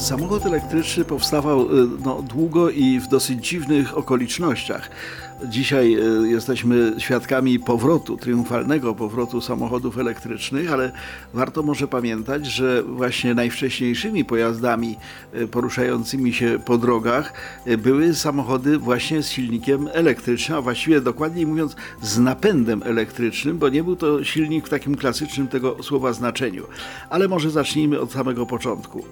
Samochód elektryczny powstawał y, no, długo i w dosyć dziwnych okolicznościach. Dzisiaj y, jesteśmy świadkami powrotu, triumfalnego powrotu samochodów elektrycznych, ale warto może pamiętać, że właśnie najwcześniejszymi pojazdami y, poruszającymi się po drogach były samochody właśnie z silnikiem elektrycznym, a właściwie dokładniej mówiąc z napędem elektrycznym, bo nie był to silnik w takim klasycznym tego słowa znaczeniu. Ale może zacznijmy od samego początku.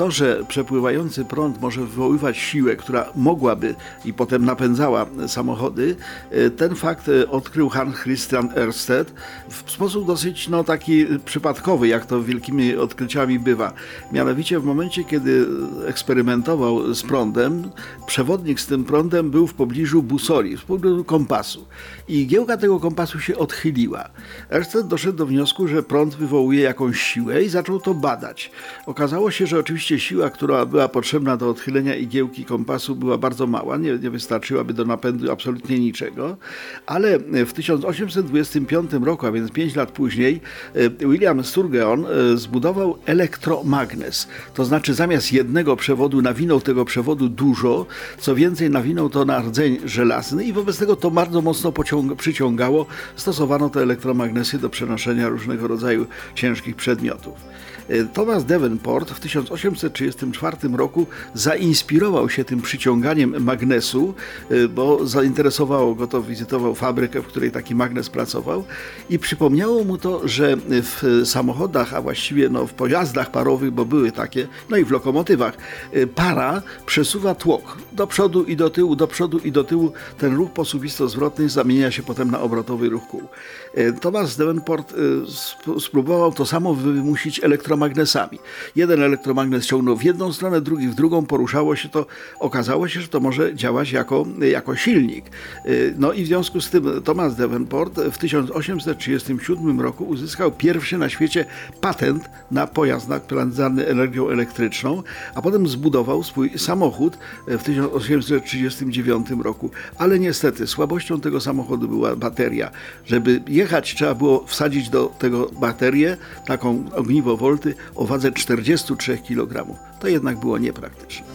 To, że przepływający prąd może wywoływać siłę, która mogłaby i potem napędzała samochody, e, ten fakt e, odkrył Hans Christian Ørsted w sposób dosyć no, taki przypadkowy, jak to wielkimi odkryciami bywa. Mianowicie w momencie, kiedy eksperymentował z prądem, przewodnik z tym prądem był w pobliżu busoli, w pobliżu kompasu. I giełka tego kompasu się odchyliła. Ørsted doszedł do wniosku, że prąd wywołuje jakąś siłę i zaczął to badać. Okazało się, że oczywiście siła, która była potrzebna do odchylenia igiełki kompasu była bardzo mała, nie, nie wystarczyłaby do napędu absolutnie niczego, ale w 1825 roku, a więc 5 lat później, e, William Sturgeon e, zbudował elektromagnes. To znaczy zamiast jednego przewodu nawinął tego przewodu dużo, co więcej nawinął to na rdzeń żelazny i wobec tego to bardzo mocno przyciągało. Stosowano te elektromagnesy do przenoszenia różnego rodzaju ciężkich przedmiotów. E, Thomas Davenport w 1834 roku zainspirował się tym przyciąganiem magnesu, e, bo zainteresowało go to, wizytował fabrykę, w której taki magnes pracował i przypomniało mu to, że w samochodach, a właściwie no, w pojazdach parowych, bo były takie, no i w lokomotywach, e, para przesuwa tłok do przodu i do tyłu, do przodu i do tyłu. Ten ruch posuwisto-zwrotny zamienia się potem na obrotowy ruch kół. Thomas Davenport spróbował to samo wymusić elektromagnesami. Jeden elektromagnes ciągnął w jedną stronę, drugi w drugą, poruszało się to. Okazało się, że to może działać jako, jako silnik. No i w związku z tym Thomas Davenport w 1837 roku uzyskał pierwszy na świecie patent na pojazd napędzany energią elektryczną, a potem zbudował swój samochód w 1839 roku. Ale niestety słabością tego samochodu była bateria. Żeby jechać, trzeba było wsadzić do tego baterię, taką ogniwo volty o wadze 43 kg. To jednak było niepraktyczne.